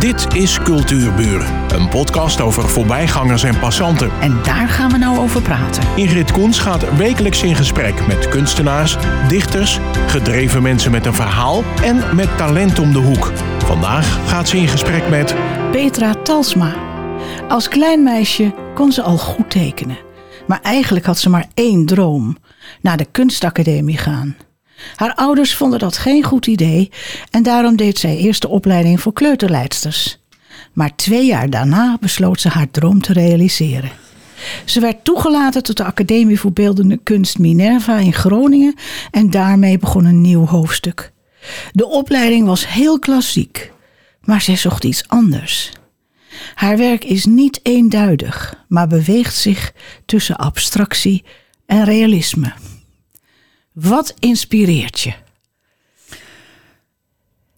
Dit is Cultuurburen, een podcast over voorbijgangers en passanten. En daar gaan we nou over praten. Ingrid Koens gaat wekelijks in gesprek met kunstenaars, dichters, gedreven mensen met een verhaal en met talent om de hoek. Vandaag gaat ze in gesprek met Petra Talsma. Als klein meisje kon ze al goed tekenen. Maar eigenlijk had ze maar één droom: naar de kunstacademie gaan. Haar ouders vonden dat geen goed idee en daarom deed zij eerst de opleiding voor kleuterleidsters. Maar twee jaar daarna besloot ze haar droom te realiseren. Ze werd toegelaten tot de Academie voor Beeldende Kunst Minerva in Groningen en daarmee begon een nieuw hoofdstuk. De opleiding was heel klassiek, maar zij zocht iets anders. Haar werk is niet eenduidig, maar beweegt zich tussen abstractie en realisme. Wat inspireert je?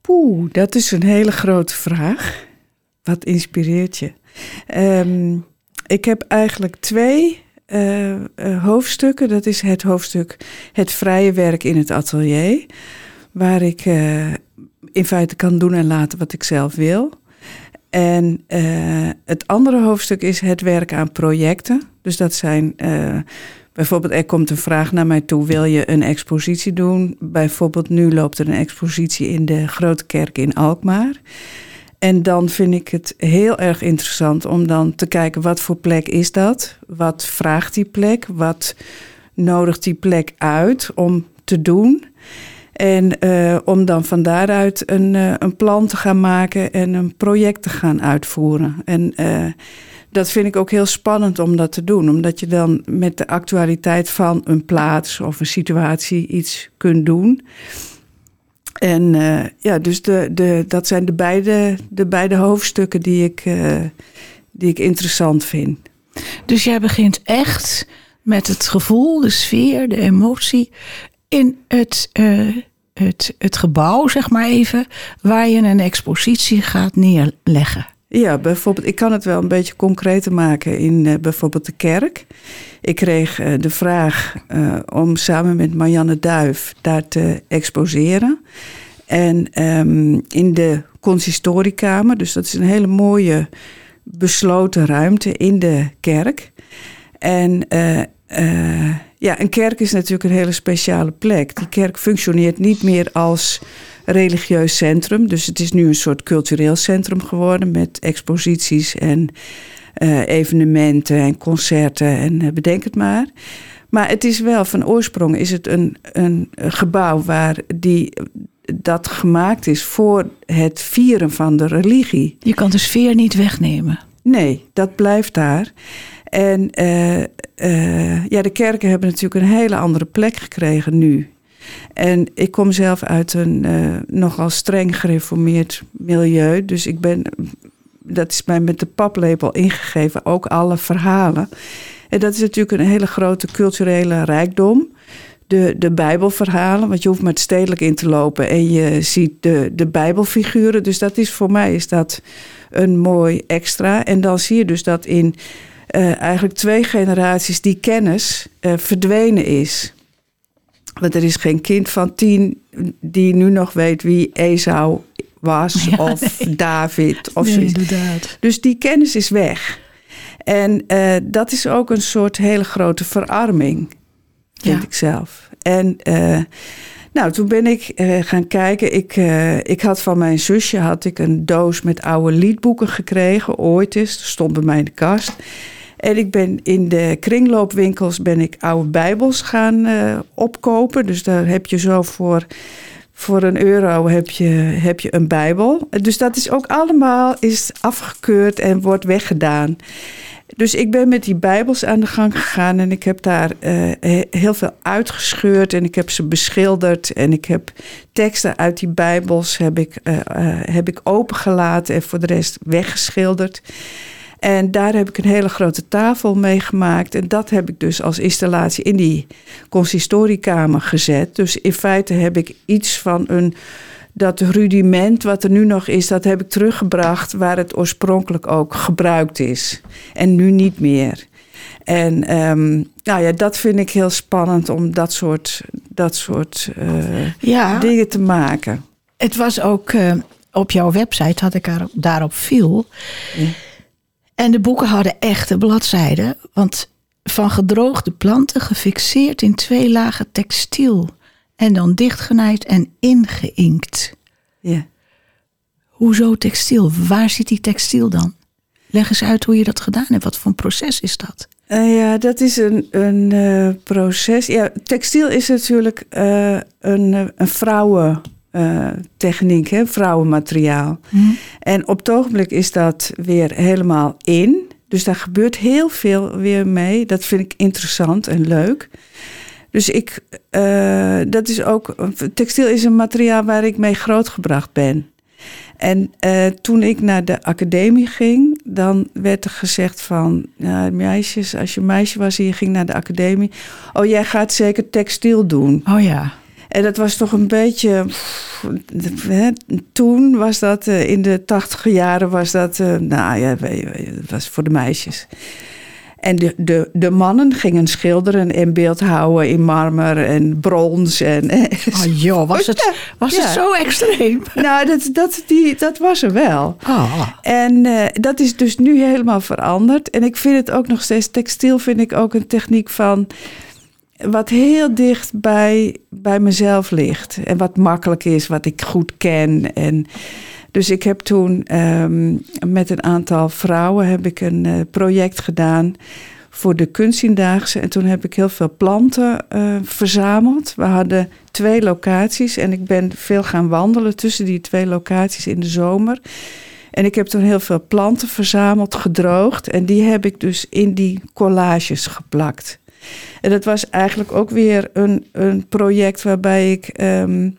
Poeh, dat is een hele grote vraag. Wat inspireert je? Ehm, ik heb eigenlijk twee uh, uh, hoofdstukken. Dat is het hoofdstuk Het vrije werk in het atelier. Waar ik uh, in feite kan doen en laten wat ik zelf wil. En het andere hoofdstuk is het werk aan projecten. Dus dat zijn Bijvoorbeeld, er komt een vraag naar mij toe: wil je een expositie doen? Bijvoorbeeld, nu loopt er een expositie in de Grote Kerk in Alkmaar. En dan vind ik het heel erg interessant om dan te kijken: wat voor plek is dat? Wat vraagt die plek? Wat nodigt die plek uit om te doen? En uh, om dan van daaruit een, uh, een plan te gaan maken en een project te gaan uitvoeren. En uh, dat vind ik ook heel spannend om dat te doen. Omdat je dan met de actualiteit van een plaats of een situatie iets kunt doen. En uh, ja, dus de, de, dat zijn de beide, de beide hoofdstukken die ik, uh, die ik interessant vind. Dus jij begint echt met het gevoel, de sfeer, de emotie in het, uh, het, het gebouw, zeg maar even, waar je een expositie gaat neerleggen. Ja, bijvoorbeeld, ik kan het wel een beetje concreter maken in uh, bijvoorbeeld de kerk. Ik kreeg uh, de vraag uh, om samen met Marianne Duif daar te exposeren. En um, in de consistoriekamer, dus dat is een hele mooie besloten ruimte in de kerk. En ja, een kerk is natuurlijk een hele speciale plek. Die kerk functioneert niet meer als religieus centrum. Dus het is nu een soort cultureel centrum geworden met exposities en uh, evenementen en concerten en uh, bedenk het maar. Maar het is wel van oorsprong is het een, een gebouw waar die, dat gemaakt is voor het vieren van de religie. Je kan de sfeer niet wegnemen. Nee, dat blijft daar. En uh, uh, ja, de kerken hebben natuurlijk een hele andere plek gekregen nu. En ik kom zelf uit een uh, nogal streng gereformeerd milieu. Dus ik ben, dat is mij met de paplepel ingegeven, ook alle verhalen. En dat is natuurlijk een hele grote culturele rijkdom. De, de Bijbelverhalen, want je hoeft maar het stedelijk in te lopen en je ziet de, de Bijbelfiguren. Dus dat is voor mij is dat een mooi extra. En dan zie je dus dat in uh, eigenlijk twee generaties die kennis uh, verdwenen is. Want er is geen kind van tien die nu nog weet wie Esau was ja, of nee. David of nee, zoiets. Inderdaad. Dus die kennis is weg. En uh, dat is ook een soort hele grote verarming, vind ja. ik zelf. En nou, toen ben ik uh, gaan kijken. Ik, ik had van mijn zusje had ik een doos met oude liedboeken gekregen, ooit eens. stond bij mij in de kast. En ik ben in de kringloopwinkels ben ik oude bijbels gaan uh, opkopen. Dus daar heb je zo voor, voor een euro heb je, heb je een bijbel. Dus dat is ook allemaal is afgekeurd en wordt weggedaan. Dus ik ben met die bijbels aan de gang gegaan en ik heb daar uh, heel veel uitgescheurd en ik heb ze beschilderd en ik heb teksten uit die bijbels heb ik, uh, heb ik opengelaten en voor de rest weggeschilderd. En daar heb ik een hele grote tafel mee gemaakt. En dat heb ik dus als installatie in die consistoriekamer gezet. Dus in feite heb ik iets van een. Dat rudiment wat er nu nog is, dat heb ik teruggebracht waar het oorspronkelijk ook gebruikt is. En nu niet meer. En um, nou ja, dat vind ik heel spannend om dat soort, dat soort uh, ja, dingen te maken. Het was ook uh, op jouw website had ik daar, daarop viel. En de boeken hadden echte bladzijden. Want van gedroogde planten gefixeerd in twee lagen textiel. En dan dichtgenaaid en ingeïnkt. Ja. Hoezo textiel? Waar zit die textiel dan? Leg eens uit hoe je dat gedaan hebt. Wat voor een proces is dat? Eh, ja, dat is een, een eh, proces. Ja, textiel is natuurlijk eh, een, eh, een vrouwentechniek, hè, vrouwenmateriaal. En op het ogenblik is dat weer helemaal in. Dus daar gebeurt heel veel weer mee. Dat vind ik interessant en leuk. Dus ik, eh, dat is ook, textiel is een materiaal waar ik mee grootgebracht ben. En eh, toen ik naar de academie ging, dan werd er gezegd van, ja, meisjes, als je meisje was en je ging naar de academie, oh jij gaat zeker textiel doen. Oh ja. En dat was toch een beetje. pff, hè, toen was dat, eh, in de tachtige jaren was dat. eh, nou ja, dat was voor de meisjes. En de, de, de mannen gingen schilderen en beeldhouden in marmer en brons. En, Oh joh, was het, was het zo extreem? nou, dat, dat, die, dat was er wel. Oh. En eh, dat is dus nu helemaal veranderd. En ik vind het ook nog steeds, textiel vind ik ook een techniek van wat heel dicht bij, bij mezelf ligt. En wat makkelijk is, wat ik goed ken. En dus ik heb toen ehm, met een aantal vrouwen heb ik een eh, project gedaan voor de kunstindaagse. En toen heb ik heel veel planten eh, verzameld. We hadden twee locaties en ik ben veel gaan wandelen tussen die twee locaties in de zomer. En ik heb toen heel veel planten verzameld, gedroogd. En die heb ik dus in die collages geplakt. En dat was eigenlijk ook weer een, een project waarbij ik ehm,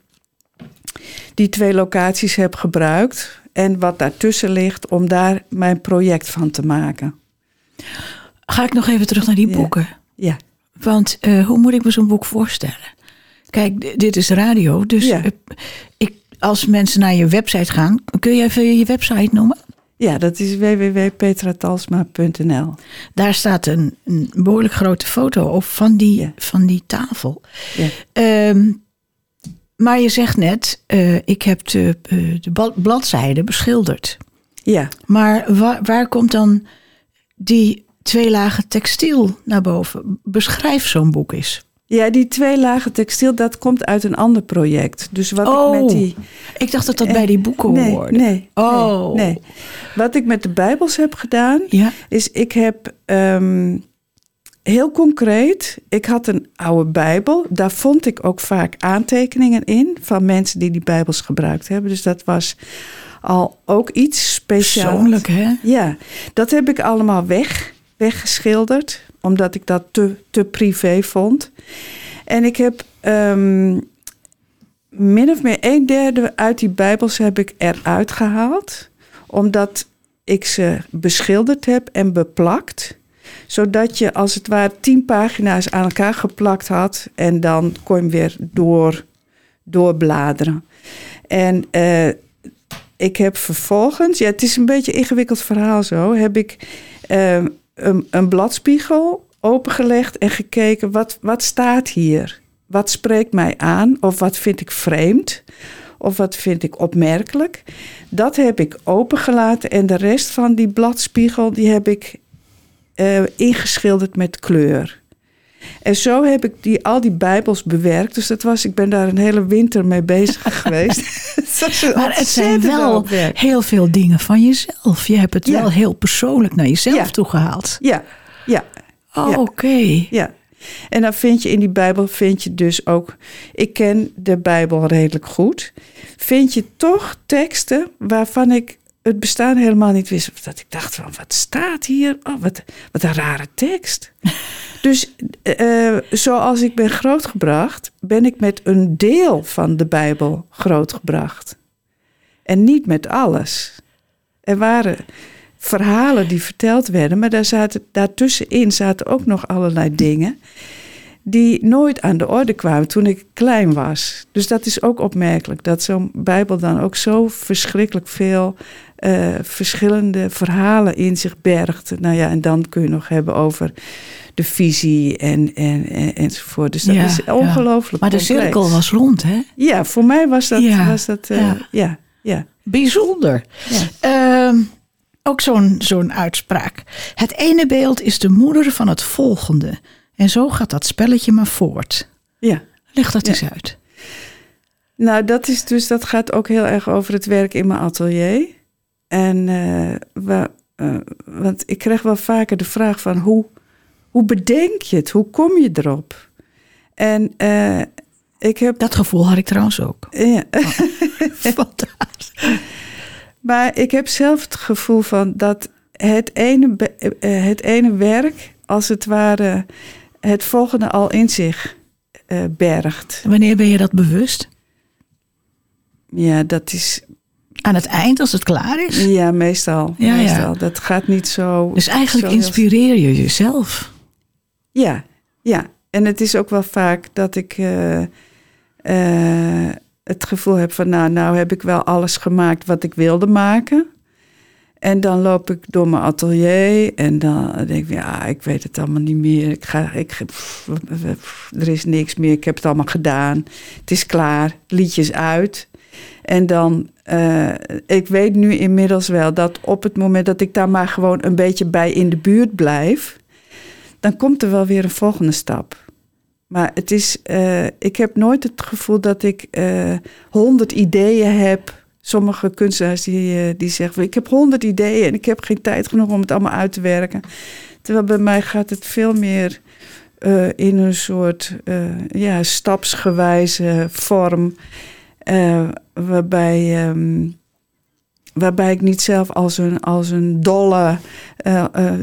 die twee locaties heb gebruikt. En wat daartussen ligt om daar mijn project van te maken. Ga ik nog even terug naar die Ja. boeken. Ja, Want eh, hoe moet ik me zo'n boek voorstellen? Kijk, dit is radio, dus Ja. eh, ik, als mensen naar je website gaan, kun je even je website noemen? Ja dat is www.petratalsma.nl. Daar staat een, een behoorlijk grote foto op van die, Ja. van die tafel. Ja. Ehm, maar je zegt net, eh, ik heb de, eh, de bladzijden beschilderd. Ja, Maar waar, waar komt dan die twee lagen textiel naar boven? Beschrijf zo'n boek eens. Ja, die twee lagen textiel, dat komt uit een ander project. Dus wat Oh, ik met die... ik dacht dat dat Eh, bij die boeken nee, hoorde. Nee, Oh. nee, nee. Wat ik met de Bijbels heb gedaan, Ja, is ik heb ehm, heel concreet, ik had een oude Bijbel. Daar vond ik ook vaak aantekeningen in van mensen die die Bijbels gebruikt hebben. Dus dat was al ook iets speciaals. persoonlijk hè? Ja, dat heb ik allemaal weg, weggeschilderd, omdat ik dat te, te privé vond. En ik heb ehm, min of meer een derde uit die Bijbels heb ik eruit gehaald, omdat ik ze beschilderd heb en beplakt zodat je als het ware tien pagina's aan elkaar geplakt had en dan kon je weer door, doorbladeren. En eh, ik heb vervolgens, ja, het is een beetje een ingewikkeld verhaal zo, heb ik eh, een, een bladspiegel opengelegd en gekeken wat, wat staat hier? Wat spreekt mij aan of wat vind ik vreemd? Of wat vind ik opmerkelijk? Dat heb ik opengelaten en de rest van die bladspiegel die heb ik eh, ingeschilderd met kleur. En zo heb ik die, al die bijbels bewerkt. Dus dat was, ik ben daar een hele winter mee bezig geweest. Maar het zijn wel heel veel dingen van jezelf. Je hebt het Ja. wel heel persoonlijk naar jezelf Ja. toegehaald. Ja, ja, Oh, Ja. oké. ja. En dan vind je in die Bijbel, vind je dus ook, ik ken de Bijbel redelijk goed, vind je toch teksten waarvan ik het bestaan helemaal niet wist. Dat ik dacht van, wat staat hier? Oh, wat, wat een rare tekst. dus eh, zoals ik ben grootgebracht, ben ik met een deel van de Bijbel grootgebracht. En niet met alles. Er waren verhalen die verteld werden, maar daar zaten, daartussenin zaten ook nog allerlei dingen die nooit aan de orde kwamen toen ik klein was. Dus dat is ook opmerkelijk, dat zo'n Bijbel dan ook zo verschrikkelijk veel eh, verschillende verhalen in zich bergt. Nou ja, en dan kun je nog hebben over de visie en, en, en, enzovoort. Dus dat Ja, is ongelooflijk Maar de cirkel was rond, hè? Ja, voor mij was dat... Ja, was dat eh, ja. ja. Ja, Bijzonder. Ja. Ehm, ook zo'n zo'n uitspraak. Het ene beeld is de moeder van het volgende. En zo gaat dat spelletje maar voort. Ja. Leg dat Ja. eens uit. Nou, dat is dus, dat gaat ook heel erg over het werk in mijn atelier. En eh, wa- eh, want ik krijg wel vaker de vraag van hoe, hoe bedenk je het? Hoe kom je erop? En eh, ik heb. Dat gevoel had ik trouwens ook. Ja, Fantastisch. maar ik heb zelf het gevoel van dat het ene, het ene werk, als het ware, het volgende al in zich eh, bergt. Wanneer ben je dat bewust? Ja, dat is. Aan het eind, als het klaar is? Ja, meestal. Ja, ja. meestal. Dat gaat niet zo. Dus eigenlijk zo inspireer je jezelf. Ja, ja. En het is ook wel vaak dat ik eh, eh, het gevoel heb van, nou, nou heb ik wel alles gemaakt wat ik wilde maken. En dan loop ik door mijn atelier en dan denk ik, ja, ik weet het allemaal niet meer. Ik ga, ik, er is niks meer, ik heb het allemaal gedaan. Het is klaar, liedjes uit. En dan, eh, ik weet nu inmiddels wel dat op het moment dat ik daar maar gewoon een beetje bij in de buurt blijf, dan komt er wel weer een volgende stap. Maar het is, eh, ik heb nooit het gevoel dat ik honderd ideeën heb. Sommige kunstenaars die, eh, die zeggen, ik heb honderd ideeën en ik heb geen tijd genoeg om het allemaal uit te werken. Terwijl bij mij gaat het veel meer eh, in een soort eh, ja, stapsgewijze vorm. waarbij, ehm, waarbij ik niet zelf als een, als een dolle eh, eh,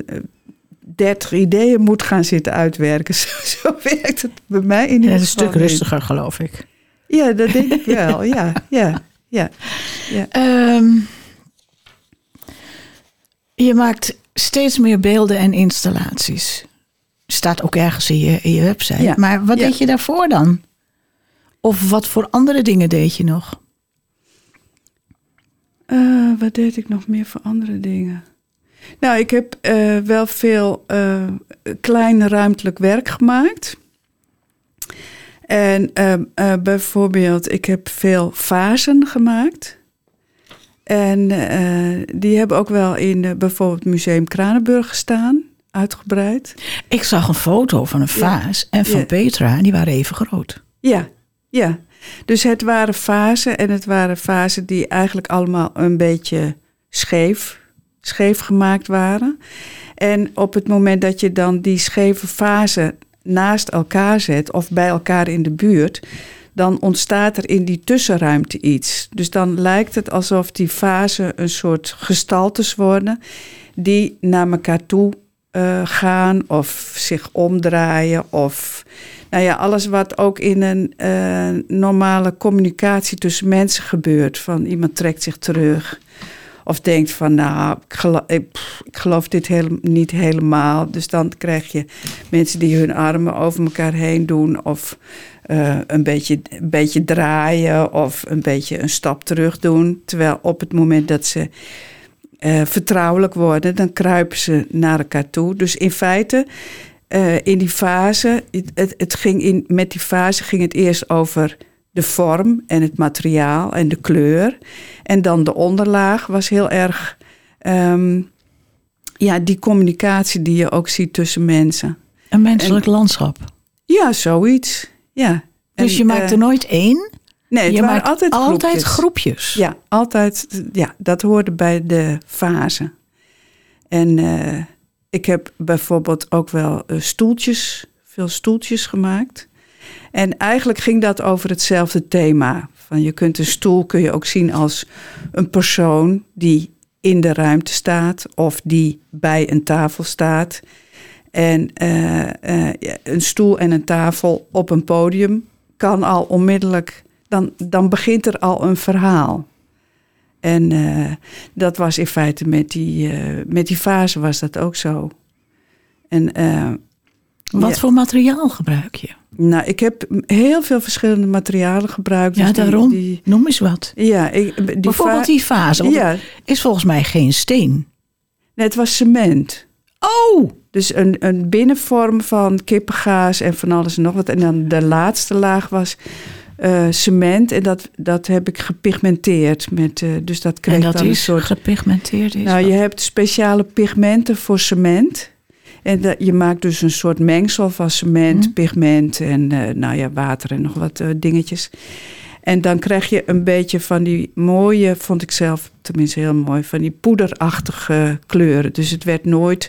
30 ideeën moet gaan zitten uitwerken. Zo, zo werkt het bij mij in Ja, ieder is een geval stuk rustiger, geloof ik. Ja, dat denk ik wel. Ja, ja, ja. ja. Ehm, je maakt steeds meer beelden en installaties. Staat ook ergens in je, in je website. Ja. Maar wat Ja. deed je daarvoor dan? Of wat voor andere dingen deed je nog? Eh, wat deed ik nog meer voor andere dingen? Nou, ik heb eh, wel veel eh, klein ruimtelijk werk gemaakt. En ehm, eh, bijvoorbeeld, ik heb veel vazen gemaakt. En eh, die hebben ook wel in eh, bijvoorbeeld Museum Kranenburg gestaan, uitgebreid. Ik zag een foto van een vaas en van Ja. Petra. En die waren even groot. Ja, ja. Dus het waren fasen en het waren fasen die eigenlijk allemaal een beetje scheef, scheef gemaakt waren. En op het moment dat je dan die scheve fasen naast elkaar zet of bij elkaar in de buurt, dan ontstaat er in die tussenruimte iets. Dus dan lijkt het alsof die fasen een soort gestaltes worden die naar elkaar toe eh, gaan of zich omdraaien of nou ja, alles wat ook in een eh, normale communicatie tussen mensen gebeurt. Van iemand trekt zich terug. Of denkt van, nou, ik ik geloof dit niet helemaal. Dus dan krijg je mensen die hun armen over elkaar heen doen. Of eh, een, beetje, een beetje draaien. Of een beetje een stap terug doen. Terwijl op het moment dat ze eh, vertrouwelijk worden, dan kruipen ze naar elkaar toe. Dus in feite eh, in die fase, het, het ging in, met die fase ging het eerst over de vorm en het materiaal en de kleur. En dan de onderlaag was heel erg, ehm, ja, die communicatie die je ook ziet tussen mensen. Een menselijk landschap. Ja, zoiets. Ja. Dus En, je maakt eh, er nooit één. Nee, je maakt altijd, altijd groepjes. groepjes. Ja, altijd. Ja, dat hoorde bij de fase. En eh, ik heb bijvoorbeeld ook wel eh, stoeltjes, veel stoeltjes gemaakt. En eigenlijk ging dat over hetzelfde thema. Van je kunt een stoel kun je ook zien als een persoon die in de ruimte staat of die bij een tafel staat. En eh, eh, een stoel en een tafel op een podium kan al onmiddellijk, dan, dan begint er al een verhaal. En eh, dat was in feite met die, met die fase was dat ook zo. En Wat ja, voor materiaal gebruik je? Nou, ik heb heel veel verschillende materialen gebruikt. Ja, Dus daarom. Die, Noem eens wat. ja, ik, die Bijvoorbeeld die fase. Ja, is volgens mij geen steen. nee, het was cement. Oh! Dus een, een binnenvorm van kippengaas en van alles en nog wat. En dan de laatste laag was eh, cement. En dat, dat heb ik gepigmenteerd. Met, eh, dus dat kreeg En dat dan is een soort... gepigmenteerd is. Nou, wat? je hebt speciale pigmenten voor cement. En dat, je maakt dus een soort mengsel van cement, Mhm. pigment en eh, nou ja, water en nog wat eh, dingetjes. En dan krijg je een beetje van die mooie, vond ik zelf tenminste heel mooi, van die poederachtige kleuren. Dus het werd nooit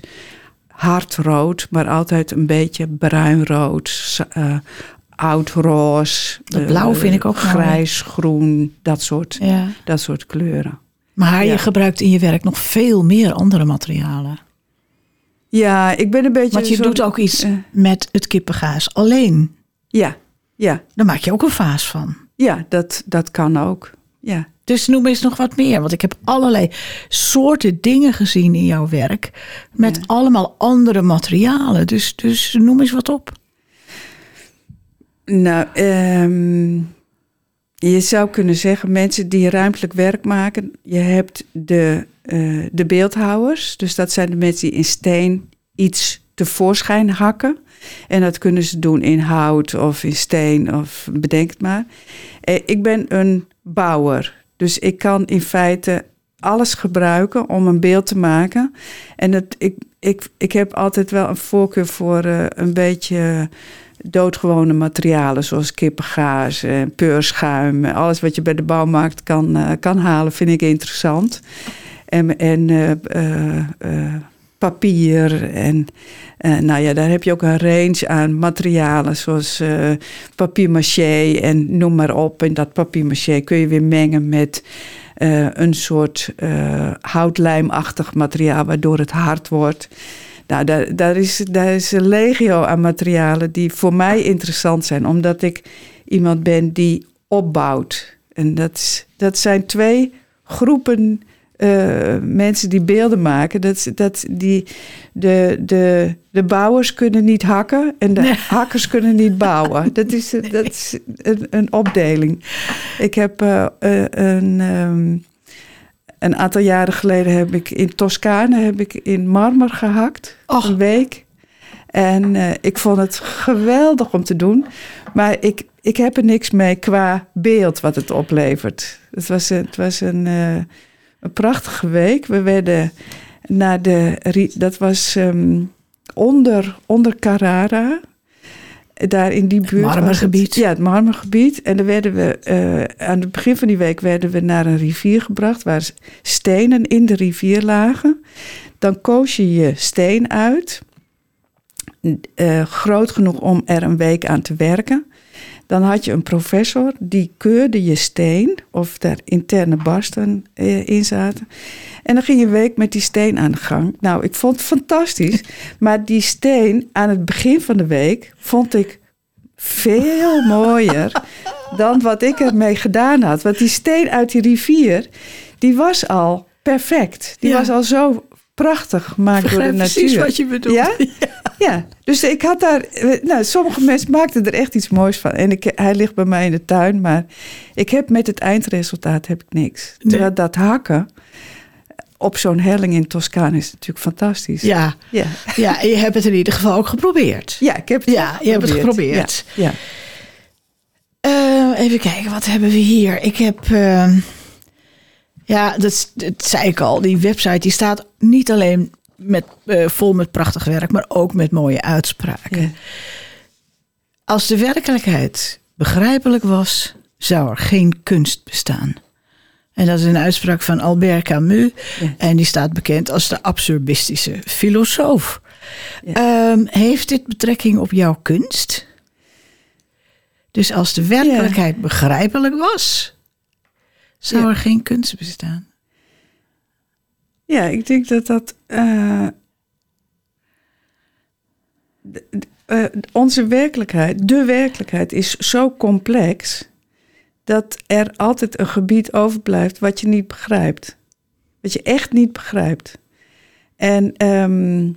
hardrood, maar altijd een beetje bruinrood, s- eh, oudroze. Dat eh, blauw vind ik ook mooi. Grijs, groen, dat soort, ja. dat soort kleuren. Maar Ja. je gebruikt in je werk nog veel meer andere materialen. Ja, ik ben een beetje. Want je zo- doet ook iets eh, met het kippengaas alleen. ja, ja, Daar maak je ook een vaas van. ja, dat, dat kan ook. Ja. Dus noem eens nog wat meer. Want ik heb allerlei soorten dingen gezien in jouw werk. Met Ja. allemaal andere materialen. Dus, dus noem eens wat op. Nou, ehm, je zou kunnen zeggen, mensen die ruimtelijk werk maken, je hebt de, eh, de beeldhouwers. Dus dat zijn de mensen die in steen iets tevoorschijn hakken. En dat kunnen ze doen in hout of in steen of bedenk het maar. Eh, ik ben een bouwer. Dus ik kan in feite alles gebruiken om een beeld te maken. En het, ik, ik, ik heb altijd wel een voorkeur voor eh, een beetje doodgewone materialen, zoals kippengaas, peurschuim, alles wat je bij de bouwmarkt kan, eh, kan halen, vind ik interessant. En, en eh, eh, papier en nou ja, daar heb je ook een range aan materialen, zoals papier-maché en noem maar op. En dat papier-maché kun je weer mengen met een soort houtlijmachtig materiaal, waardoor het hard wordt. Nou, daar, daar, is, daar is een legio aan materialen die voor mij interessant zijn, omdat ik iemand ben die opbouwt. En dat, is- dat zijn twee groepen eh, mensen die beelden maken. Dat, dat die, de, de, de bouwers kunnen niet hakken en de Nee. hakkers kunnen niet bouwen. Dat is, dat is een, een opdeling. Ik heb eh, eh, een. ehm, een aantal jaren geleden heb ik in Toscane heb ik in marmer gehakt. Och. Een week. En eh, ik vond het geweldig om te doen. Maar ik, ik heb er niks mee qua beeld wat het oplevert. Het was, een- het was een, eh, een prachtige week. We werden naar de... Dat was ehm, onder, onder Carrara. Daar in die buurt. het. marmergebied. Ja, het marmergebied. En dan werden we... eh, aan het begin van die week werden we naar een rivier gebracht... waar stenen in de rivier lagen. Dan koos je je steen uit eh, groot genoeg om er een week aan te werken. Dan had je een professor die keurde je steen of daar interne barsten eh, in zaten. En dan ging je een week met die steen aan de gang. Nou, ik vond het fantastisch. Maar die steen aan het begin van de week vond ik veel mooier dan wat ik ermee gedaan had. Want die steen uit die rivier, die was al perfect. Die Ja. was al zo prachtig gemaakt door de natuur. precies wat je bedoelt. Ja? Ja, dus ik had daar. Nou, sommige mensen maakten er echt iets moois van. En ik, hij ligt bij mij in de tuin, maar ik heb met het eindresultaat heb ik niks. Nee. Terwijl dat hakken op zo'n helling in Toscane is natuurlijk fantastisch. Ja, ja. ja, en je hebt het in ieder geval ook geprobeerd. Ja, ik heb het Ja, je hebt het geprobeerd. Ja, ja. Eh, even kijken, wat hebben we hier? Ik heb. eh, ja, dat, dat zei ik al. Die website die staat niet alleen met, eh, vol met prachtig werk, maar ook met mooie uitspraken. Ja. Als de werkelijkheid begrijpelijk was, zou er geen kunst bestaan. En dat is een uitspraak van Albert Camus. Ja. En die staat bekend als de absurdistische filosoof. Ja. Ehm, heeft dit betrekking op jouw kunst? Dus als de werkelijkheid begrijpelijk was, zou Ja. er geen kunst bestaan. Ja, ik denk dat dat. eh, eh, onze werkelijkheid, de werkelijkheid, is zo complex. dat er altijd een gebied overblijft wat je niet begrijpt. Wat je echt niet begrijpt. En ehm,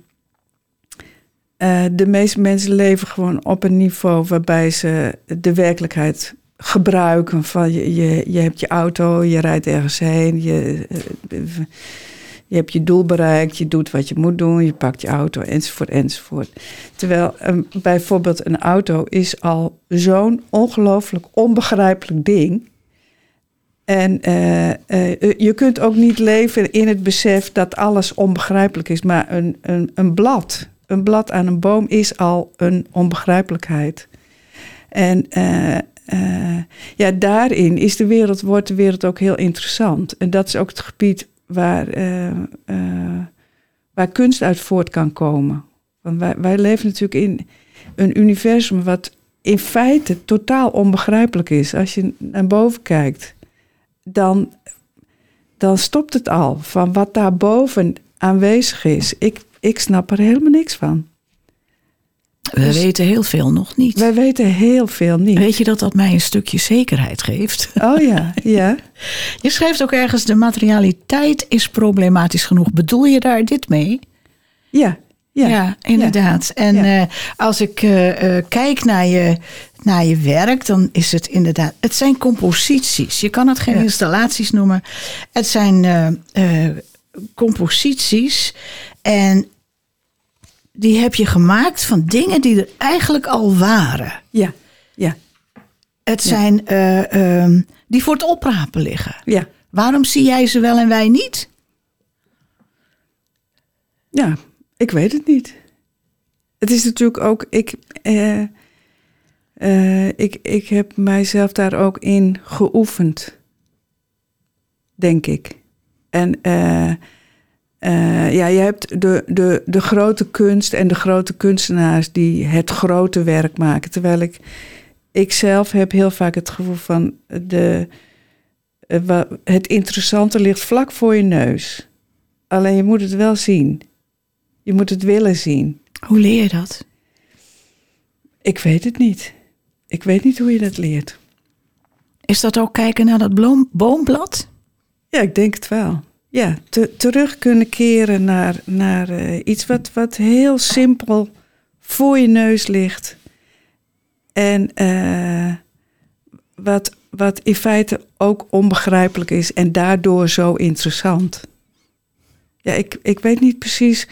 eh, de meeste mensen leven gewoon op een niveau waarbij ze de werkelijkheid gebruiken. Van je, je, je hebt je auto, je rijdt ergens heen, je, eh, Je hebt je doel bereikt, je doet wat je moet doen, je pakt je auto enzovoort enzovoort. Terwijl um, bijvoorbeeld een auto is al zo'n ongelooflijk onbegrijpelijk ding. En uh, uh, je kunt ook niet leven in het besef dat alles onbegrijpelijk is, maar een, een, een blad, een blad aan een boom is al een onbegrijpelijkheid. En uh, ja, daarin is de wereld, wordt de wereld ook heel interessant. En dat is ook het gebied waar, uh, uh, waar kunst uit voort kan komen. Want wij, wij leven natuurlijk in een universum wat in feite totaal onbegrijpelijk is. Als je naar boven kijkt, dan, dan stopt het al van wat daarboven aanwezig is. Ik, ik snap er helemaal niks van. We dus weten heel veel nog niet. Wij weten heel veel niet. Weet je dat dat mij een stukje zekerheid geeft? Oh ja, ja. Je schrijft ook ergens: de materialiteit is problematisch genoeg. Bedoel je daar dit mee? Ja. Ja, ja inderdaad. Ja. En ja. Uh, als ik uh, uh, kijk naar je, naar je werk, dan is het inderdaad. Het zijn composities. Je kan het geen installaties noemen. Het zijn composities. En die heb je gemaakt van dingen die er eigenlijk al waren. Ja, ja. Het zijn uh, uh, die voor het oprapen liggen. Ja. Waarom zie jij ze wel en wij niet? Ja, ik weet het niet. Het is natuurlijk ook, ik, uh, ik, ik heb mijzelf daar ook in geoefend, denk ik. En uh, ja, je hebt de, de, de grote kunst en de grote kunstenaars die het grote werk maken. Terwijl ik, ik zelf heb heel vaak het gevoel van de, uh, het interessante ligt vlak voor je neus. Alleen je moet het wel zien. Je moet het willen zien. Hoe leer je dat? Ik weet het niet. Ik weet niet hoe je dat leert. Is dat ook kijken naar dat bloem, boomblad? Ja, ik denk het wel ja, te, terug kunnen keren naar, naar uh, iets wat, wat heel simpel voor je neus ligt. En uh, wat, wat in feite ook onbegrijpelijk is en daardoor zo interessant. Ja, ik, ik weet niet precies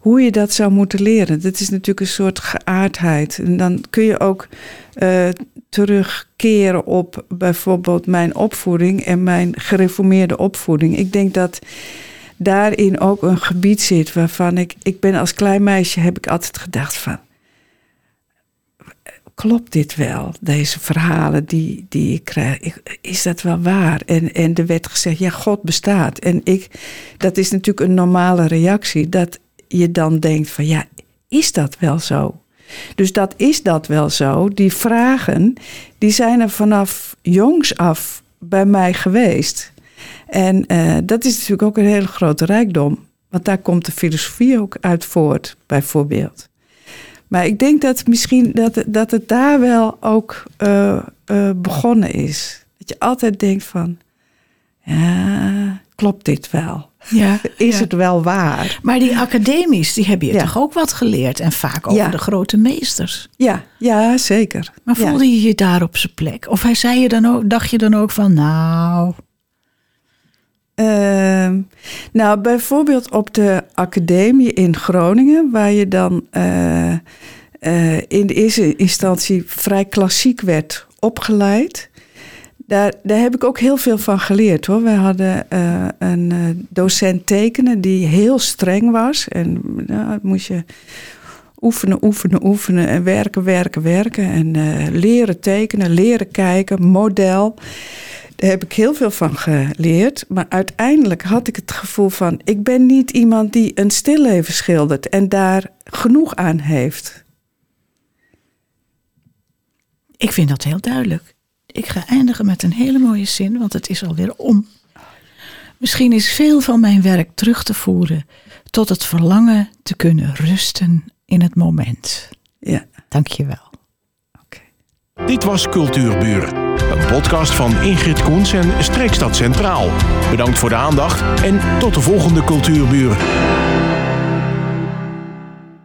hoe je dat zou moeten leren. Dat is natuurlijk een soort geaardheid. En dan kun je ook uh, terugkeren op bijvoorbeeld mijn opvoeding en mijn gereformeerde opvoeding. Ik denk dat daarin ook een gebied zit waarvan ik, ik ben als klein meisje heb ik altijd gedacht van, klopt dit wel, deze verhalen die, die ik krijg, is dat wel waar? En, en er werd gezegd, ja, God bestaat. En ik, dat is natuurlijk een normale reactie, dat je dan denkt van, ja, is dat wel zo? Dus dat is dat wel zo. Die vragen, die zijn er vanaf jongs af bij mij geweest. En uh, dat is natuurlijk ook een hele grote rijkdom. Want daar komt de filosofie ook uit voort, bijvoorbeeld. Maar ik denk dat misschien dat, dat het daar wel ook uh, uh, begonnen is. Dat je altijd denkt van, ja, klopt dit wel? Ja, is ja. het wel waar? Maar die academies, die hebben je ja. toch ook wat geleerd? En vaak over Ja. de grote meesters. Ja, ja zeker. Maar voelde je je daar op zijn plek? Of hij zei je dan ook, dacht je dan ook van, nou, Ehm, nou, bijvoorbeeld op de academie in Groningen, waar je dan eh, eh, in de eerste instantie vrij klassiek werd opgeleid. Daar, heb ik ook heel veel van geleerd hoor. We hadden eh, een eh, docent tekenen die heel streng was. En nou, moest je oefenen, oefenen, oefenen en werken, werken, werken. En eh, leren tekenen, leren kijken, model. Daar heb ik heel veel van geleerd. Maar uiteindelijk had ik het gevoel van... ik ben niet iemand die een stilleven schildert... en daar genoeg aan heeft. ik vind dat heel duidelijk. Ik ga eindigen met een hele mooie zin, want het is alweer om. Misschien is veel van mijn werk terug te voeren tot het verlangen te kunnen rusten in het moment. Ja, Dank je wel. oké. Dit was Cultuurbuur. Een podcast van Ingrid Koens en Streekstad Centraal. Bedankt voor de aandacht en tot de volgende Cultuurbuur.